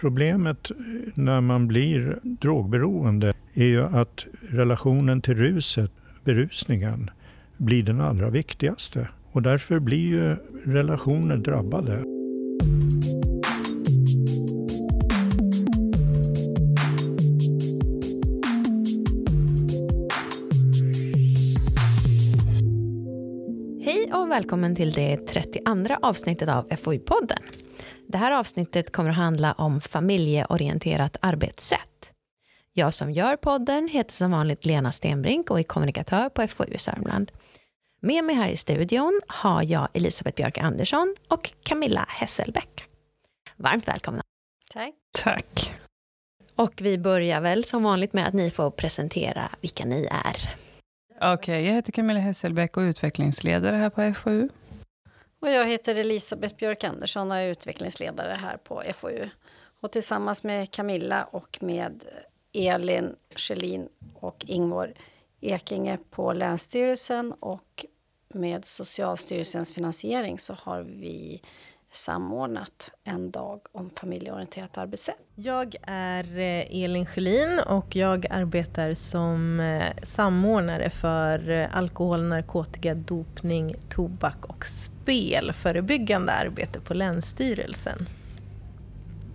Problemet eh, när man blir drogberoende är ju att relationen till ruset, berusningen, blir den allra viktigaste. Och därför blir ju relationer drabbade. Hej och välkommen till det 32 avsnittet av FoU-podden. Det här avsnittet kommer att handla om familjeorienterat arbetssätt. Jag som gör podden heter som vanligt Lena Stenbrink och är kommunikatör på FoU Sörmland. Med mig här i studion har jag Elisabeth Björk Andersson och Camilla Hesselbäck. Varmt välkomna. Tack. Tack. Och vi börjar väl som vanligt med att ni får presentera vilka ni är. Okej, okay, jag heter Camilla Hesselbäck och är utvecklingsledare här på FoU. Och jag heter Elisabeth Björk Andersson och är utvecklingsledare här på FoU. Och tillsammans med Camilla och med Elin Schelin och Ingvor Ekinge på Länsstyrelsen och med Socialstyrelsens finansiering så har vi samordnat en dag om familjeorienterat arbetssätt. Jag är eh, Elin Schelin och jag arbetar som eh, samordnare för eh, alkohol, narkotika, dopning, tobak och spel förebyggande arbete på Länsstyrelsen.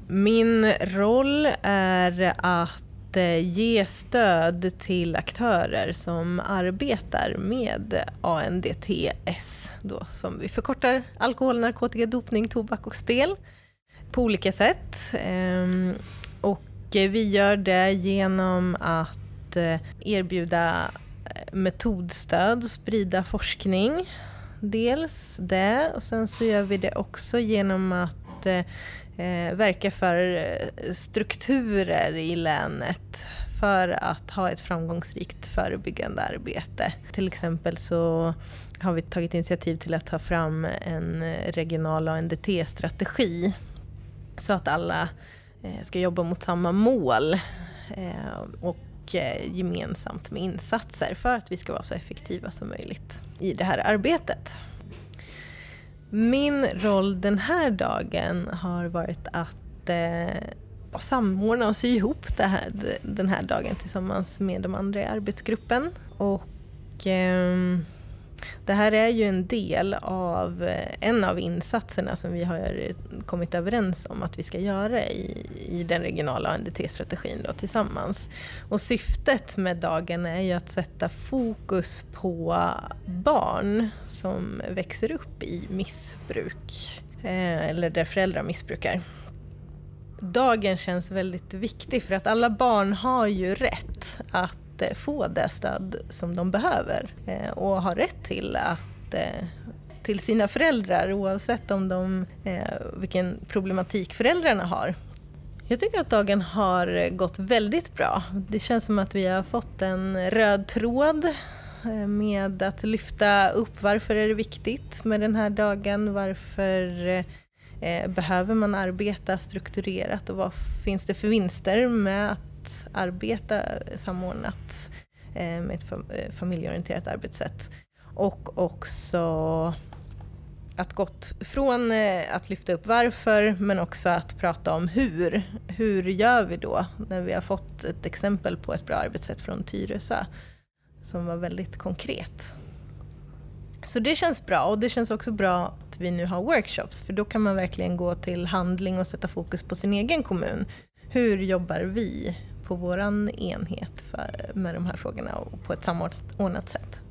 Min roll är att Eh, ge stöd till aktörer som arbetar med ANDTS, då, som vi förkortar alkohol, narkotika, dopning, tobak och spel, på olika sätt. Ehm, och vi gör det genom att eh, erbjuda eh, metodstöd, sprida forskning. Dels det, och sen så gör vi det också genom att eh, eh, verka för eh, strukturer i länet för att ha ett framgångsrikt förebyggande arbete. Till exempel så har vi tagit initiativ till att ta fram en eh, regional ANDT-strategi så att alla eh, ska jobba mot samma mål och gemensamt med insatser för att vi ska vara så effektiva som möjligt i det här arbetet. Min roll den här dagen har varit att eh, samordna och sy ihop här, den här dagen tillsammans med de andra i arbetsgruppen. Och, eh, det här är ju en del av eh, en av insatserna som vi har eh, kommit överens om att vi ska göra i, i den regionala ANDT-strategin tillsammans. Och syftet med dagen är ju att sätta fokus på barn som växer upp i missbruk eh, eller där föräldrar missbrukar. Dagen känns väldigt viktig för att alla barn har ju rätt att inte få det stöd som de behöver eh, och har rätt till att eh, till sina föräldrar oavsett om de, eh, vilken problematik föräldrarna har. Jag tycker att dagen har gått väldigt bra. Det känns som att vi har fått en röd tråd med att lyfta upp varför är det viktigt med den här dagen, varför behöver man arbeta strukturerat och vad finns det för vinster med att arbeta eh, samordnat eh, med ett eh, familjeorienterat arbetssätt. Och också att gått från att lyfta upp varför men också att prata om hur. Hur gör vi då när vi har fått ett exempel på ett bra arbetssätt från Tyresö som var väldigt konkret. Så det känns bra och det känns också bra att vi nu har workshops för då kan man verkligen gå till handling och sätta fokus på sin egen kommun. Hur jobbar vi på vår enhet för, med de här frågorna och på ett samordnat sätt.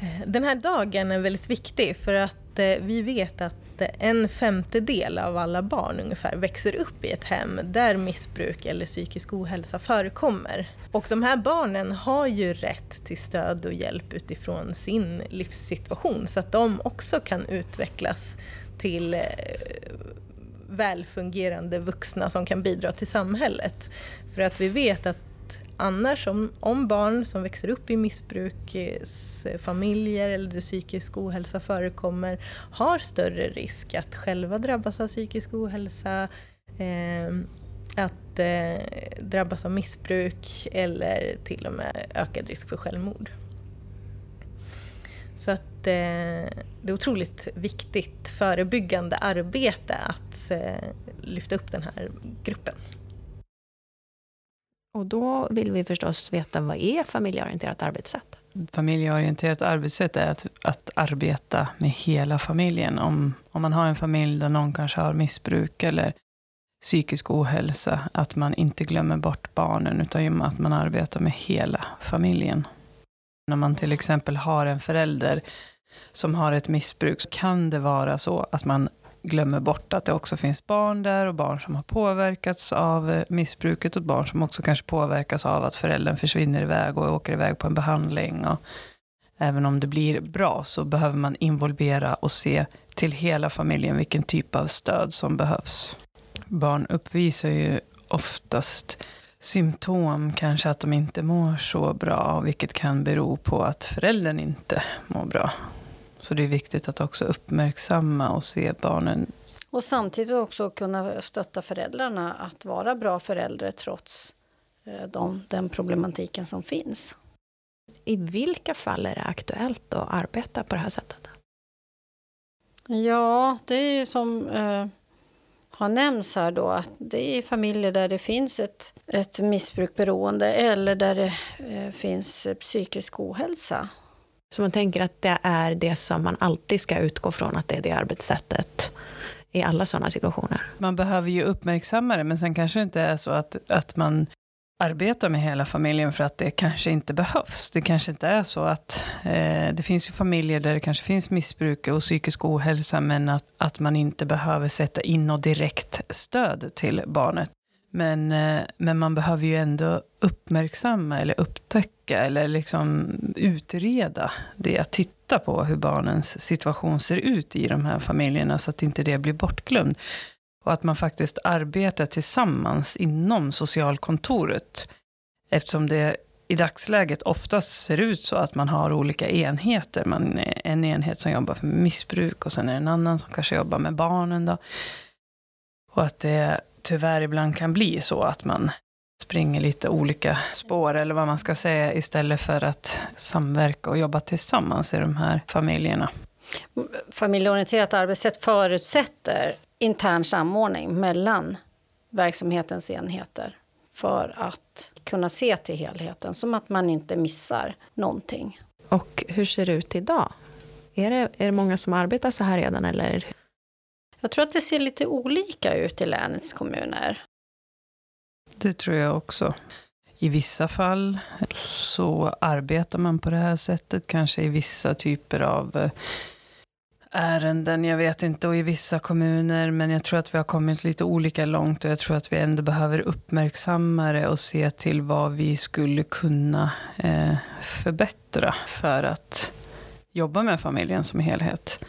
Eh, den här dagen är väldigt viktig för att eh, vi vet att eh, en femtedel av alla barn ungefär växer upp i ett hem där missbruk eller psykisk ohälsa förekommer. Och de här barnen har ju rätt till stöd och hjälp utifrån sin livssituation så att de också kan utvecklas till välfungerande vuxna som kan bidra till samhället. För att vi vet att annars om, om barn som växer upp i missbruksfamiljer eller där psykisk ohälsa förekommer har större risk att själva drabbas av psykisk ohälsa, eh, att eh, drabbas av missbruk eller till och med ökad risk för självmord. Så att det är otroligt viktigt förebyggande arbete att eh, lyfta upp den här gruppen. Och då vill vi förstås veta vad är familjeorienterat arbetssätt? Familjeorienterat arbetssätt är att, att arbeta med hela familjen. Om, om man har en familj där någon kanske har missbruk eller psykisk ohälsa, att man inte glömmer bort barnen, utan att man arbetar med hela familjen. När man till exempel har en förälder som har ett missbruk, så kan det vara så att man glömmer bort att det också finns barn där och barn som har påverkats av eh, missbruket och barn som också kanske påverkas av att föräldern försvinner iväg och åker iväg på en behandling. Och även om det blir bra så behöver man involvera och se till hela familjen vilken typ av stöd som behövs. Barn uppvisar ju oftast symptom, kanske att de inte mår så bra, vilket kan bero på att föräldern inte mår bra. Så det är viktigt att också uppmärksamma och se barnen. Och samtidigt också kunna stötta föräldrarna att vara bra föräldrar trots eh, de, den problematiken som finns. I vilka fall är det aktuellt att arbeta på det här sättet? Ja, det är ju som eh, har nämnts här då att det är familjer där det finns ett, ett missbrukberoende eller där det eh, finns psykisk ohälsa. Så man tänker att det är det som man alltid ska utgå från, att det är det arbetssättet i alla sådana situationer. Man behöver ju uppmärksamma det, men sen kanske det inte är så att, att man arbetar med hela familjen för att det kanske inte behövs. Det kanske inte är så att eh, det finns ju familjer där det kanske finns missbruk och psykisk ohälsa, men att, att man inte behöver sätta in något direkt stöd till barnet. Men, eh, men man behöver ju ändå uppmärksamma eller upptäcka eller liksom utreda det. Titta på hur barnens situation ser ut i de här familjerna så att inte det blir bortglömt. Och att man faktiskt arbetar tillsammans inom socialkontoret. Eftersom det i dagsläget oftast ser ut så att man har olika enheter. Man är en enhet som jobbar för missbruk och sen är det en annan som kanske jobbar med barnen. Då. Och att det tyvärr ibland kan bli så att man springer lite olika spår, eller vad man ska säga, istället för att samverka och jobba tillsammans i de här familjerna. Familjeorienterat arbetssätt förutsätter intern samordning mellan verksamhetens enheter för att kunna se till helheten, som att man inte missar någonting. Och hur ser det ut idag? Är det, är det många som arbetar så här redan? Eller? Jag tror att det ser lite olika ut i länets kommuner. Det tror jag också. I vissa fall så arbetar man på det här sättet, kanske i vissa typer av eh, ärenden, jag vet inte, och i vissa kommuner, men jag tror att vi har kommit lite olika långt och jag tror att vi ändå behöver uppmärksamma det och se till vad vi skulle kunna eh, förbättra för att jobba med familjen som helhet.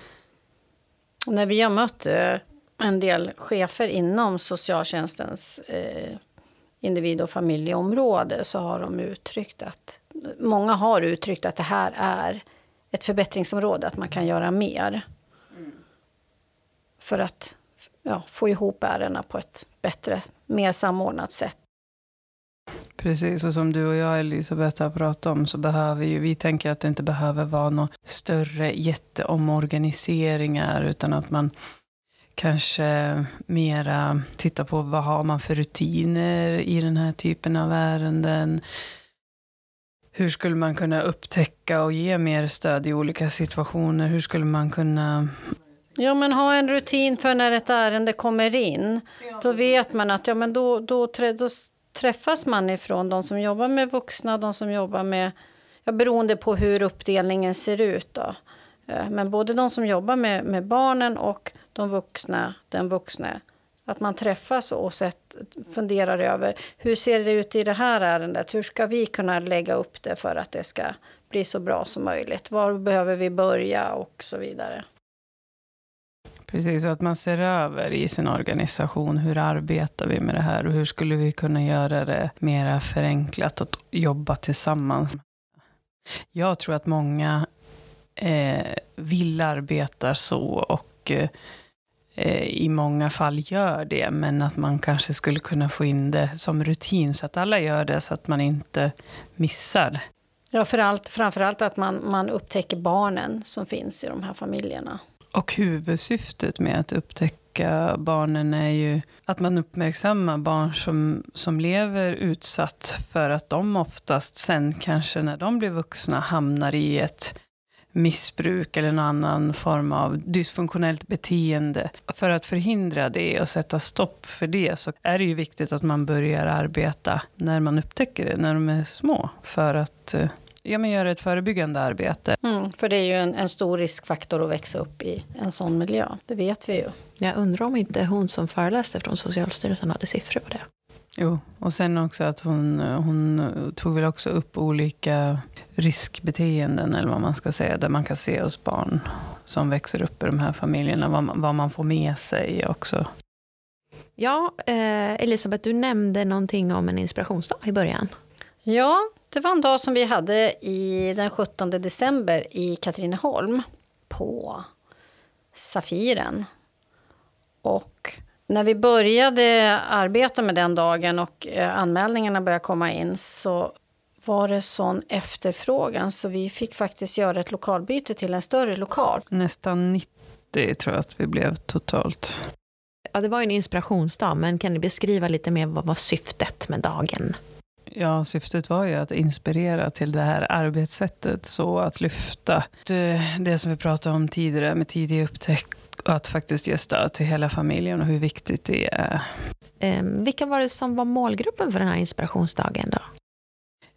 När vi har mött eh, en del chefer inom socialtjänstens eh, individ och familjeområde så har de uttryckt att många har uttryckt att det här är ett förbättringsområde, att man kan göra mer. För att ja, få ihop ärendena på ett bättre, mer samordnat sätt. Precis, och som du och jag Elisabeth har pratat om så behöver ju, vi tänker att det inte behöver vara några större jätteomorganiseringar utan att man kanske mera tittar på vad har man för rutiner i den här typen av ärenden. Hur skulle man kunna upptäcka och ge mer stöd i olika situationer? Hur skulle man kunna Ja, men ha en rutin för när ett ärende kommer in. Då vet man att ja, men då, då, då träffas man ifrån de som jobbar med vuxna, de som jobbar med, ja, beroende på hur uppdelningen ser ut. Då. Eh, men både de som jobbar med, med barnen och de vuxna, den vuxne, att man träffas och sett, funderar över hur ser det ut i det här ärendet? Hur ska vi kunna lägga upp det för att det ska bli så bra som möjligt? Var behöver vi börja och så vidare. Precis, och att man ser över i sin organisation, hur arbetar vi med det här och hur skulle vi kunna göra det mer förenklat att jobba tillsammans. Jag tror att många eh, vill arbeta så och eh, i många fall gör det, men att man kanske skulle kunna få in det som rutin så att alla gör det så att man inte missar Ja, för allt, framförallt att man, man upptäcker barnen som finns i de här familjerna. Och huvudsyftet med att upptäcka barnen är ju att man uppmärksammar barn som, som lever utsatt för att de oftast sen kanske när de blir vuxna hamnar i ett missbruk eller någon annan form av dysfunktionellt beteende. För att förhindra det och sätta stopp för det så är det ju viktigt att man börjar arbeta när man upptäcker det, när de är små. För att eh, ja, men göra ett förebyggande arbete. Mm, för det är ju en, en, stor riskfaktor att växa upp i en sån miljö. Det vet vi ju. Jag undrar om inte hon som föreläste från Socialstyrelsen hade siffror på det. Jo, och sen också att hon, hon tog väl också upp olika riskbeteenden, eller vad man ska säga, där man kan se hos barn som växer upp i de här familjerna, vad man, vad man får med sig också. Ja, eh, Elisabeth, du nämnde någonting om en inspirationsdag i början. Ja, det var en dag som vi hade i den 17 december i Katrineholm på Safiren. Och när vi började arbeta med den dagen och eh, anmälningarna började komma in så var det sån efterfrågan så vi fick faktiskt göra ett lokalbyte till en större lokal. Nästan 90 tror jag att vi blev totalt. Ja, det var en inspirationsdag, men kan ni beskriva lite mer vad var syftet med dagen? Ja, syftet var ju att inspirera till det här arbetssättet. Så att lyfta det, det som vi pratade om tidigare med tidig upptäckt och att faktiskt ge stöd till hela familjen och hur viktigt det är. Eh, vilka var det som var målgruppen för den här inspirationsdagen då?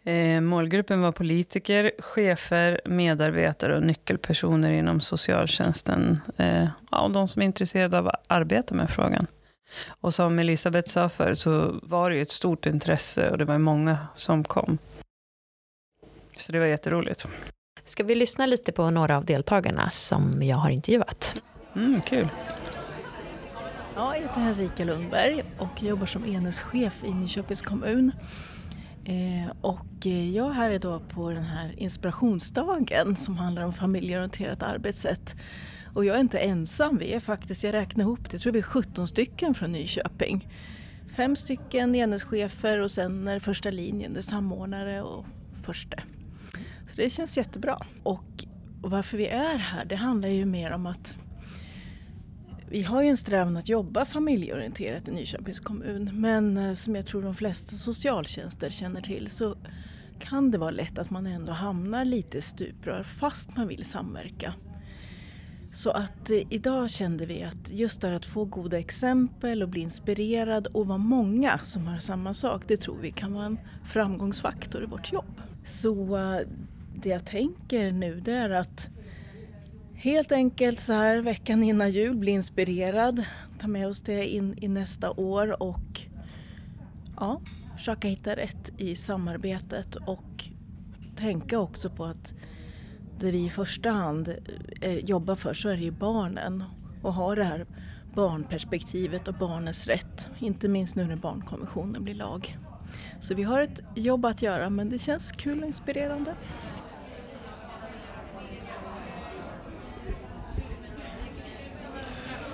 Eh, målgruppen var politiker, chefer, medarbetare och nyckelpersoner inom socialtjänsten. Eh, ja, och de som är intresserade av att arbeta med frågan. Och som Elisabeth sa för så var det ju ett stort intresse och det var många som kom. Så det var jätteroligt. Ska vi lyssna lite på några av deltagarna som jag har intervjuat? Mm, kul. Ja, jag heter Henrika Lundberg och jobbar som enhetschef i Nyköpings kommun. Eh, och eh, jag är här idag på den här inspirationsdagen som handlar om familjeorienterat arbetssätt. Och jag är inte ensam, vi är faktiskt, jag räknar ihop det, jag tror vi är 17 stycken från Nyköping. Fem stycken enhetschefer och sen är det första linjen, det är samordnare och förste. Så det känns jättebra. Och varför vi är här, det handlar ju mer om att vi har ju en strävan att jobba familjeorienterat i Nyköpings kommun men eh, som jag tror de flesta socialtjänster känner till så kan det vara lätt att man ändå hamnar lite stuprör fast man vill samverka. Så att eh, idag kände vi att just det att få goda exempel och bli inspirerad och vara många som har samma sak, det tror vi kan vara en framgångsfaktor i vårt jobb. Så eh, det jag tänker nu det är att helt enkelt så här veckan innan jul bli inspirerad, ta med oss det in i nästa år och ja, försöka hitta rätt i samarbetet och tänka också på att det vi i första hand eh, jobbar för så är det ju barnen och ha det här barnperspektivet och barnens rätt. Inte minst nu när barnkonventionen blir lag. Så vi har ett jobb att göra men det känns kul och inspirerande.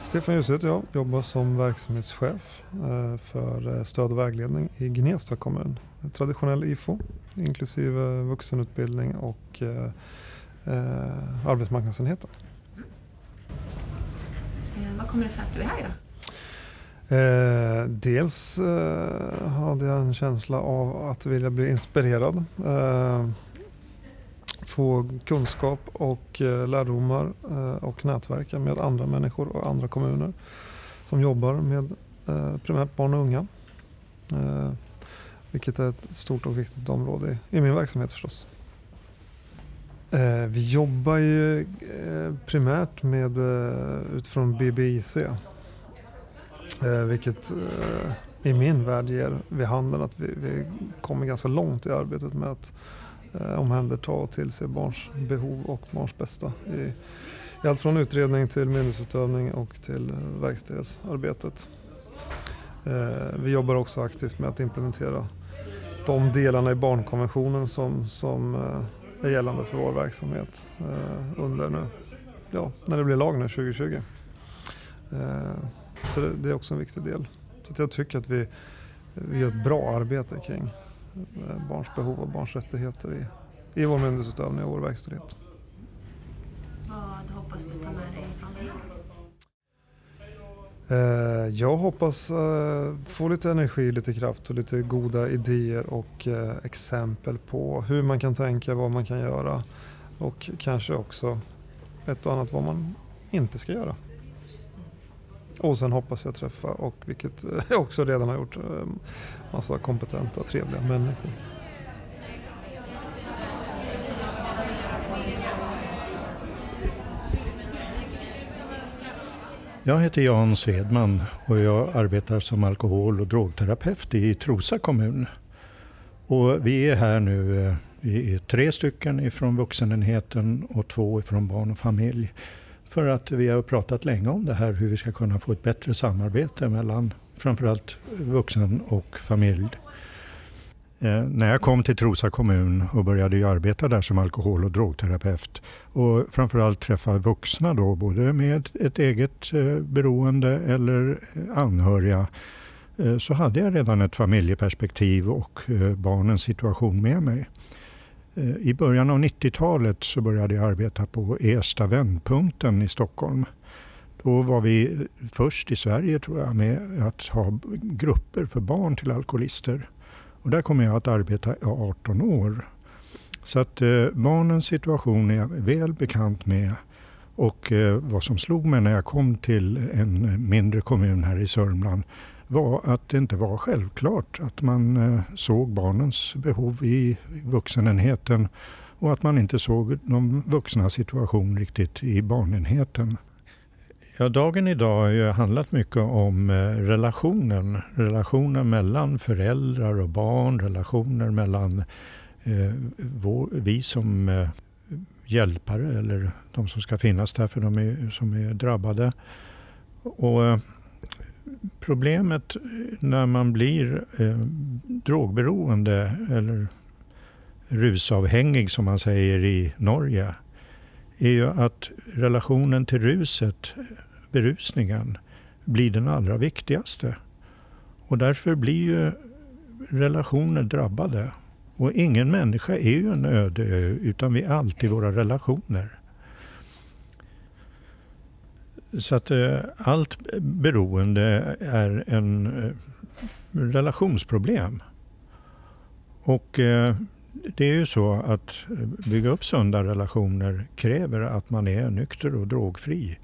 Stefan Ljus heter jag, jobbar som verksamhetschef eh, för eh, stöd och vägledning i Gnesta kommun. Traditionell IFO inklusive vuxenutbildning och eh, arbetsmarknadsenheten. Vad kommer det sig att du är här då? Eh, dels eh, hade jag en känsla av att vilja bli inspirerad. Eh, få kunskap och eh, lärdomar eh, och nätverka med andra människor och andra kommuner som jobbar med eh, primärt barn och unga. Vilket är ett stort och viktigt område i, min verksamhet förstås. Vi jobbar ju primärt med, utifrån BBIC. vilket i min värld ger vid handen att vi, vi kommer ganska långt i arbetet med att Eh, omhänderta och tillse barns behov och barns bästa. I, i allt från utredning till myndighetsutövning och till eh, verkställighetsarbetet. Eh, vi jobbar också aktivt med att implementera de delarna i barnkonventionen som, som är gällande för vår verksamhet eh, under nu, ja, när det blir lag nu 2020. Eh, så det, det, är också en viktig del. Så jag tycker att vi, vi gör ett bra arbete kring barns behov och barns rättigheter i, i vår myndighetsutövning och vår verkställighet. Vad hoppas du ta med dig från det här? Eh, jag hoppas eh, få lite energi, lite kraft och lite goda idéer och eh, exempel på hur man kan tänka, vad man kan göra och kanske också ett och annat vad man inte ska göra. Och sen hoppas jag träffa, och vilket jag eh, också redan har gjort, eh, massa kompetenta, trevliga människor. Jag heter Jan Svedman och jag arbetar som alkohol och drogterapeut i Trosa kommun. Och vi är här nu, eh, vi är tre stycken ifrån vuxenenheten och två ifrån barn och familj. För att vi har pratat länge om det här, hur vi ska kunna få ett bättre samarbete mellan framförallt vuxen och familj. Eh, när jag kom till Trosa kommun och började arbeta där som alkohol och drogterapeut och framförallt träffa vuxna då, både med ett eget eh, beroende eller eh, anhöriga, eh, så hade jag redan ett familjeperspektiv och eh, barnens situation med mig. Eh, I början av 90-talet så började jag arbeta på Ersta vändpunkten i Stockholm. Då var vi först i Sverige tror jag med att ha grupper för barn till alkoholister. Och där kom jag att arbeta i 18 år. Så att eh, barnens situation är jag väl bekant med. Och eh, vad som slog mig när jag kom till en eh, mindre kommun här i Sörmland var att det inte var självklart att man eh, såg barnens behov i vuxenenheten och att man inte såg de vuxna situation riktigt i barnenheten. Ja, dagen idag har ju handlat mycket om eh, relationen. Relationen mellan föräldrar och barn, relationer mellan eh, vår, vi som eh, hjälpare eller de som ska finnas där för de är, som är drabbade. Och eh, Problemet när man blir eh, drogberoende eller rusavhängig som man säger i Norge är ju att relationen till ruset berusningen blir den allra viktigaste. Och därför blir ju relationer drabbade. Och ingen människa är ju en öde ö, utan vi är alltid våra relationer. Så att eh, allt beroende är en eh, relationsproblem. Och eh, det är ju så att bygga upp sunda relationer kräver att man är nykter och drogfri.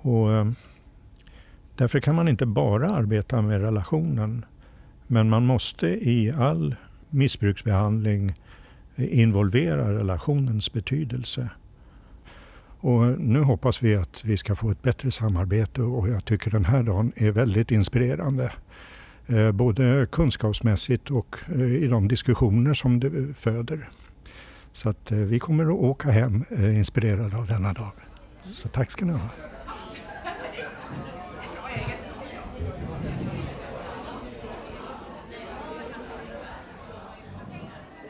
Och därför kan man inte bara arbeta med relationen. Men man måste i all missbruksbehandling involvera relationens betydelse. Och nu hoppas vi att vi ska få ett bättre samarbete och jag tycker den här dagen är väldigt inspirerande. Eh, både kunskapsmässigt och eh, i de diskussioner som det föder. Så att vi kommer att åka hem inspirerade av denna dag. Så tack ska ni ha.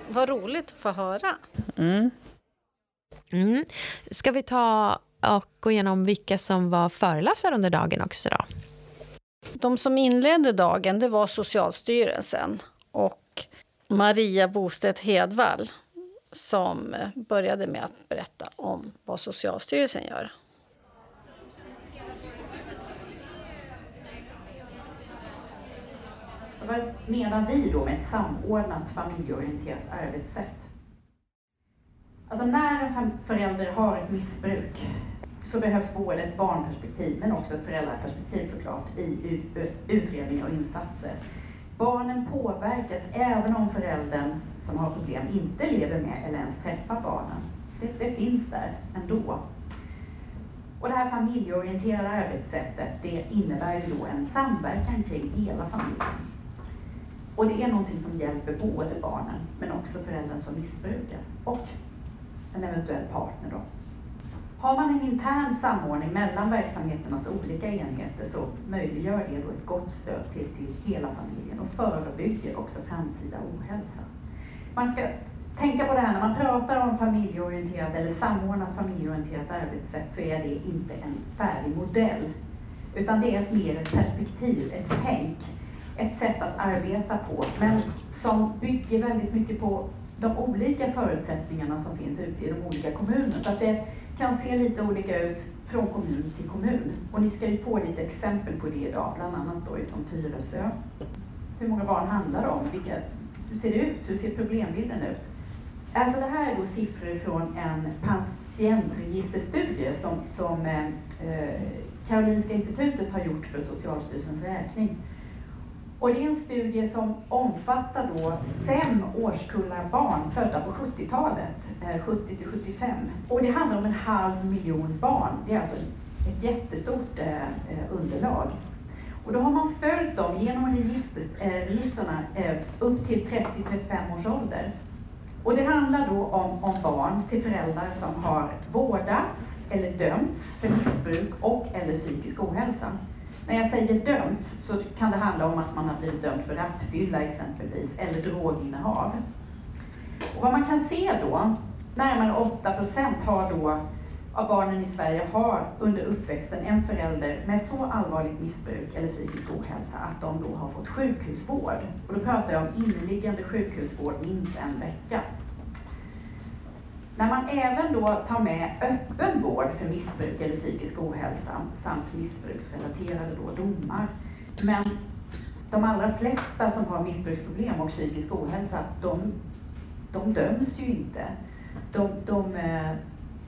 Vad roligt att få höra. Mm. Mm. Ska vi ta och gå igenom vilka som var föreläsare under dagen också då? De som inledde dagen det var Socialstyrelsen och Maria Bostedt Hedvall som började med att berätta om vad Socialstyrelsen gör. Vad menar vi då med ett samordnat familjeorienterat arbetssätt? En förälder har ett missbruk så behövs både ett barnperspektiv men också ett föräldraperspektiv såklart i utredningar och insatser. Barnen påverkas även om föräldern som har problem inte lever med eller ens träffar barnen. Det, det finns där ändå. Och det här familjeorienterade arbetssättet det innebär ju då en samverkan kring hela familjen. Och det är någonting som hjälper både barnen, men också föräldern som missbrukar och en eventuell partner. Då. Har man en intern samordning mellan verksamheternas olika enheter så möjliggör det då ett gott stöd till, till hela familjen och förebygger också framtida ohälsa. Man ska tänka på det här när man pratar om familjeorienterat eller samordnat familjeorienterat arbetssätt så är det inte en färdig modell utan det är ett mer ett perspektiv, ett tänk ett sätt att arbeta på, men som bygger väldigt mycket på de olika förutsättningarna som finns ute i de olika kommunerna. Så att det kan se lite olika ut från kommun till kommun. Och ni ska ju få lite exempel på det idag, bland annat då ifrån Tyresö. Hur många barn handlar det om? Vilka, hur ser det ut? Hur ser problembilden ut? Alltså det här är då siffror från en patientregisterstudie som, som eh, eh Karolinska institutet har gjort för Socialstyrelsens räkning. Och det är en studie som omfattar då fem årskullar barn födda på 70-talet, 70 eh, till 75. Och det handlar om en halv miljon barn. Det är alltså ett jättestort eh, eh, underlag. Och då har man följt dem genom register, upp till 30-35 års ålder. Och det handlar då om, om barn till föräldrar som har vårdats eller dömts för missbruk och eller psykisk ohälsa. När jag säger dömt så kan det handla om att man har blivit dömd för rattfylla exempelvis, eller droginnehav. Och vad man kan se då, närmare 8 procent har då av barnen i Sverige har under uppväxten en förälder med så allvarligt missbruk eller psykisk ohälsa att de då har fått sjukhusvård. Och då pratar jag om inneliggande sjukhusvård minst en vecka. När man även då tar med öppen vård för missbruk eller psykisk ohälsa samt missbruksrelaterade då domar. Men de allra flesta som har missbruksproblem och psykisk ohälsa, de, de döms ju inte. De, de eh,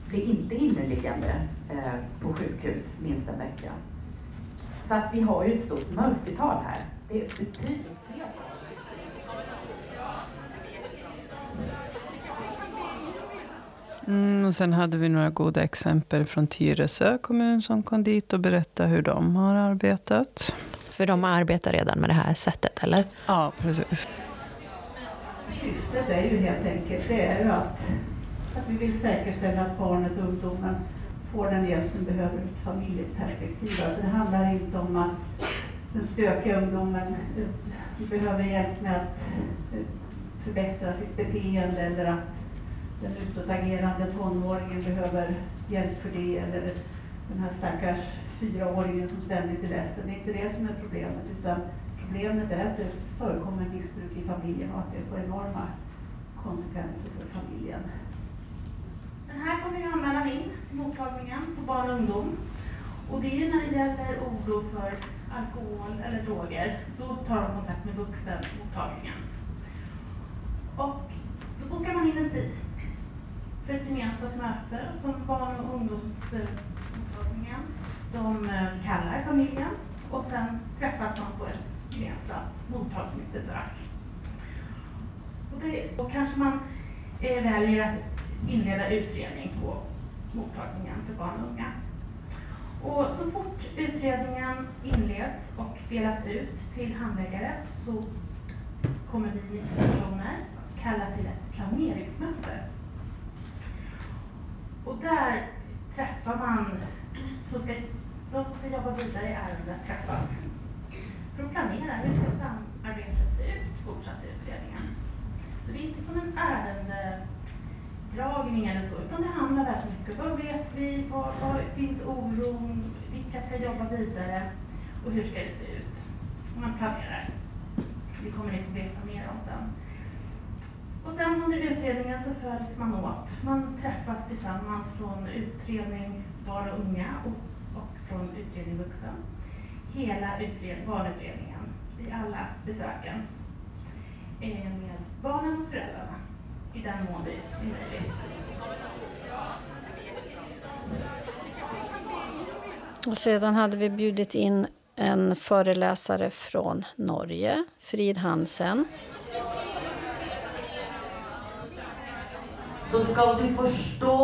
blir inte inneliggande eh, på sjukhus minst en vecka. Så att vi har ju ett stort mörkertal här. Det är betydligt fler Mm, och sen hade vi några goda exempel från Tyresö kommun som kom dit och berättade hur de har arbetat. För de arbetar redan med det här sättet, eller? Ja, precis. Syftet är ju helt enkelt det är ju att, att vi vill säkerställa att barnet och ungdomen får den hjälp den behöver ur ett familjeperspektiv. Alltså det handlar inte om att den stökiga ungdomen behöver hjälp med att förbättra sitt beteende eller att den utåtagerande tonåringen behöver hjälp för det eller den här stackars fyraåringen som ständigt är ledsen. Det är inte det som är problemet utan problemet är att det förekommer missbruk i familjen och att det får enorma konsekvenser för familjen. Den här kommer ju anmälan in mottagningen på barn och ungdom. Och det är när det gäller oro för alkohol eller droger, då tar de kontakt med vuxenmottagningen. Och då bokar man in en tid för ett gemensamt möte som barn och ungdomsmottagningen. De eh, kallar familjen och sen träffas man på ett gemensamt mottagningsbesök. Och det, då kanske man eh, väljer att inleda utredning på mottagningen för barn och unga. Och så fort utredningen inleds och delas ut till handläggare så kommer vi personer kalla till ett planeringsmöte och där träffar man, så ska, de som ska jobba vidare i ärendet träffas för att planera hur ska samarbetet se ut, fortsatt i utredningen. Så det är inte som en ärendedragning eller så, utan det handlar väldigt mycket om vad vet vi, var, var finns oron, vilka ska jobba vidare och hur ska det se ut? Man planerar. Det kommer ni få veta mer om sen. Och sen under utredningen så följs man åt. Man träffas tillsammans från utredning barn och unga och, och från utredning vuxen. Hela utred barnutredningen i alla besöken eh, med barnen och föräldrarna i den mån det är möjligt. Och sedan hade vi bjudit in en föreläsare från Norge, Frid Hansen. Så skal du forstå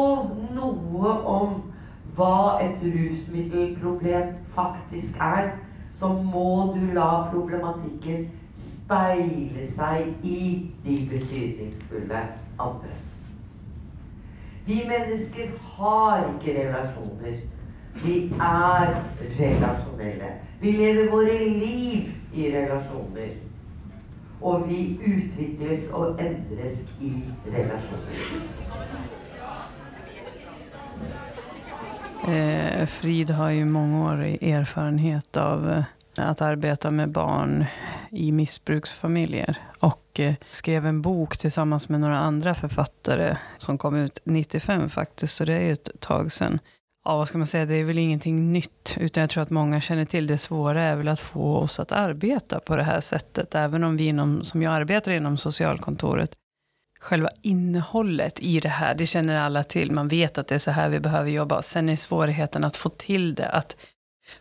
noe om hva et rusmiddelproblem faktisk er, så må du la problematikken speile seg i de betydningsfulle andre. Vi mennesker har ikke relasjoner. Vi er relasjonelle. Vi lever våre liv i relasjoner. Och vi utvecklas och ändras i relationer. Eh, Frid har ju mångårig erfarenhet av eh, att arbeta med barn i missbruksfamiljer. Och eh, skrev en bok tillsammans med några andra författare som kom ut 95 faktiskt, så det är ju ett tag sedan. Ja, vad ska man säga, det är väl ingenting nytt, utan jag tror att många känner till det svåra är väl att få oss att arbeta på det här sättet, även om vi inom, som jag arbetar inom socialkontoret, själva innehållet i det här, det känner alla till. Man vet att det är så här vi behöver jobba. Sen är svårigheten att få till det, att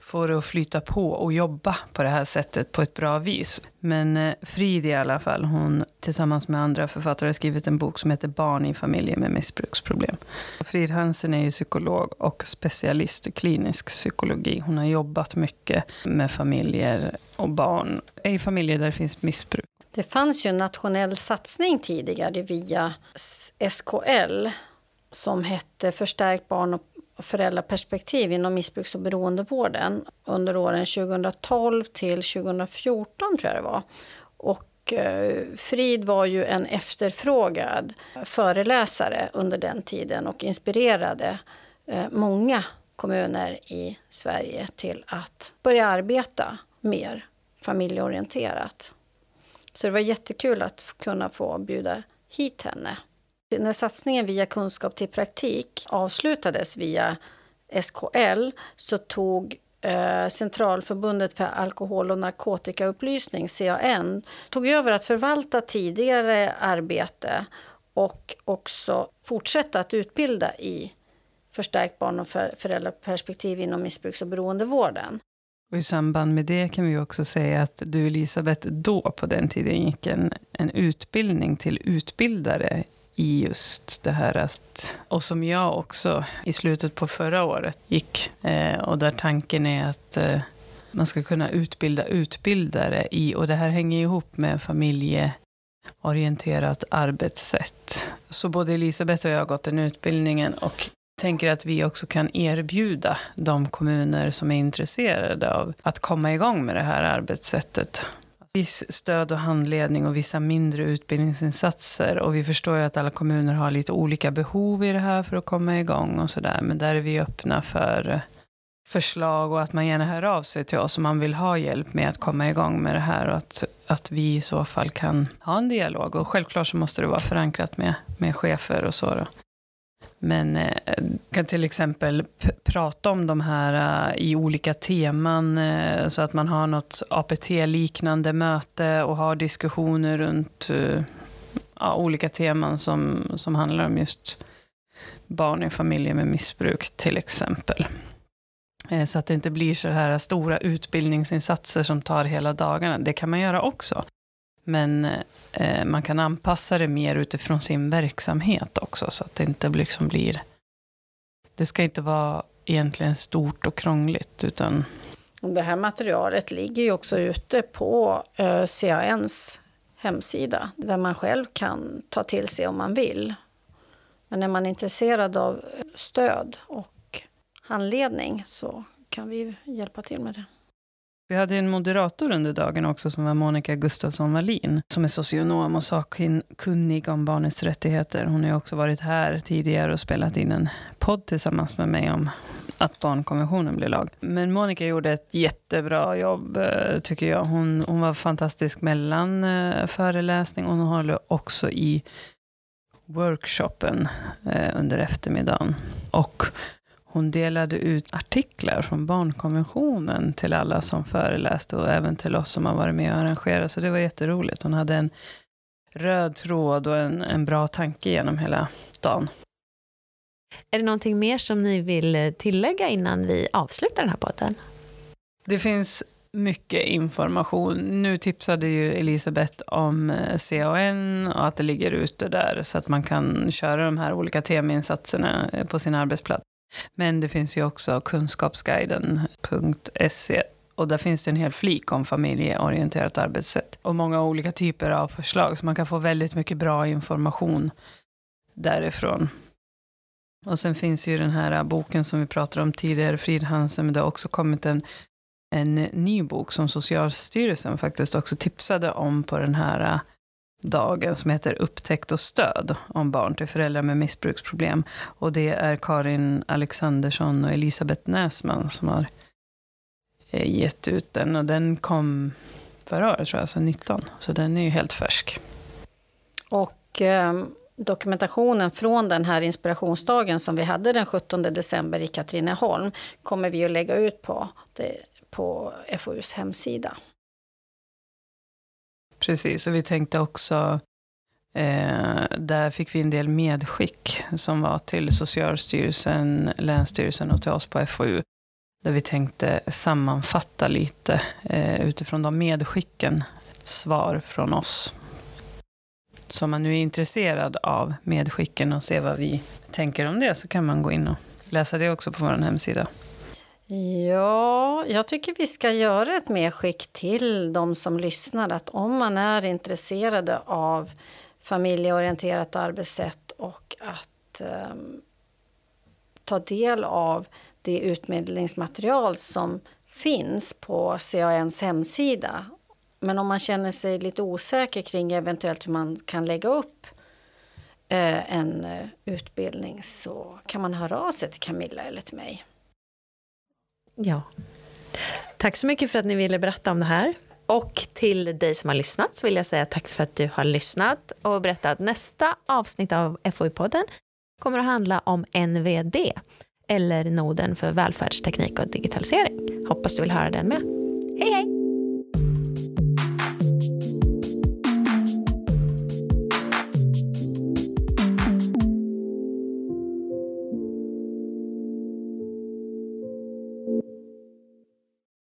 få det att flyta på och jobba på det här sättet på ett bra vis. Men eh, Frid i alla fall, hon tillsammans med andra författare har skrivit en bok som heter Barn i familjer med missbruksproblem. Frid Hansen är ju psykolog och specialist i klinisk psykologi. Hon har jobbat mycket med familjer och barn i familjer där det finns missbruk. Det fanns ju en nationell satsning tidigare via SKL som hette Förstärkt barn och föräldraperspektiv inom missbruks och beroendevården under åren 2012 till 2014 tror jag det var. Och eh, Frid var ju en efterfrågad föreläsare under den tiden och inspirerade eh, många kommuner i Sverige till att börja arbeta mer familjeorienterat. Så det var jättekul att kunna få bjuda hit henne. När satsningen via kunskap till praktik avslutades via SKL så tog eh, Centralförbundet för alkohol och narkotikaupplysning, CAN, tog över att förvalta tidigare arbete och också fortsätta att utbilda i förstärkt barn och föräldraperspektiv inom missbruks och beroendevården. Och I samband med det kan vi också säga att du Elisabeth då på den tiden gick en, en utbildning till utbildare i just det här. Att, och som jag också i slutet på förra året gick. Eh, och där tanken är att eh, man ska kunna utbilda utbildare i, och det här hänger ihop med familjeorienterat arbetssätt. Så både Elisabeth och jag har gått den utbildningen och tänker att vi också kan erbjuda de kommuner som är intresserade av att komma igång med det här arbetssättet viss stöd och handledning och vissa mindre utbildningsinsatser. Och vi förstår ju att alla kommuner har lite olika behov i det här för att komma igång och sådär. Men där är vi öppna för förslag och att man gärna hör av sig till oss om man vill ha hjälp med att komma igång med det här och att, att vi i så fall kan ha en dialog. Och självklart så måste det vara förankrat med, med chefer och så. Då. Men eh, kan till exempel prata om de här eh, i olika teman eh, så att man har något APT-liknande möte och har diskussioner runt eh, ja, olika teman som, som handlar om just barn i familjer med missbruk till exempel. Eh, så att det inte blir så här stora utbildningsinsatser som tar hela dagarna. Det kan man göra också. Men eh, man kan anpassa det mer utifrån sin verksamhet också, så att det inte liksom blir... Det ska inte vara egentligen stort och krångligt, utan... Det här materialet ligger ju också ute på eh, CANs hemsida, där man själv kan ta till sig om man vill. Men är man intresserad av stöd och handledning så kan vi hjälpa till med det. Vi hade en moderator under dagen också som var Monica Gustafsson Wallin, som är socionom och sakkunnig om barnets rättigheter. Hon har också varit här tidigare och spelat in en podd tillsammans med mig om att barnkonventionen blir lag. Men Monica gjorde ett jättebra jobb, eh, tycker jag. Hon, hon var fantastisk mellan eh, föreläsning och hon håller också i workshopen eh, under eftermiddagen. Och hon delade ut artiklar från barnkonventionen till alla som föreläste och även till oss som har varit med och arrangerat. Så det var jätteroligt. Hon hade en röd tråd och en, en bra tanke genom hela dagen. Är det någonting mer som ni vill tillägga innan vi avslutar den här podden? Det finns mycket information. Nu tipsade ju Elisabeth om eh, CAN och att det ligger ute där så att man kan köra de här olika temainsatserna eh, på sin arbetsplats. Men det finns ju också kunskapsguiden.se och där finns det en hel flik om familjeorienterat arbetssätt och många olika typer av förslag. Så man kan få väldigt mycket bra information därifrån. Och sen finns ju den här boken som vi pratade om tidigare, Frid Hansen, men det har också kommit en, en ny bok som Socialstyrelsen faktiskt också tipsade om på den här dagen som heter Upptäckt och stöd om barn till föräldrar med missbruksproblem. Och det är Karin Alexandersson och Elisabeth Näsman som har eh, gett ut den. Och den kom förra året, tror jag, alltså 19. Så den är ju helt färsk. Och eh, dokumentationen från den här inspirationsdagen som vi hade den 17 december i Katrineholm kommer vi att lägga ut på, det, på FoUs hemsida. Precis, och vi tänkte också Eh, där fick vi en del medskick som var till Socialstyrelsen, Länsstyrelsen och till oss på FoU. Där vi tänkte sammanfatta lite eh, utifrån de medskicken, svar från oss. Så om man nu är intresserad av medskicken och ser vad vi tänker om det så kan man gå in och läsa det också på vår hemsida. Ja, jag tycker vi ska göra ett medskick till de som lyssnar att om man är intresserade av familjeorienterat arbetssätt och att eh, ta del av det utbildningsmaterial som finns på CANs hemsida. Men om man känner sig lite osäker kring eventuellt hur man kan lägga upp eh, en eh, utbildning så kan man höra av sig till Camilla eller till mig. Ja. Tack så mycket för att ni ville berätta om det här. Och till dig som har lyssnat så vill jag säga tack för att du har lyssnat och berätta att nästa avsnitt av FoI-podden kommer att handla om NVD, eller Noden för välfärdsteknik och digitalisering. Hoppas du vill höra den med. Hej hej!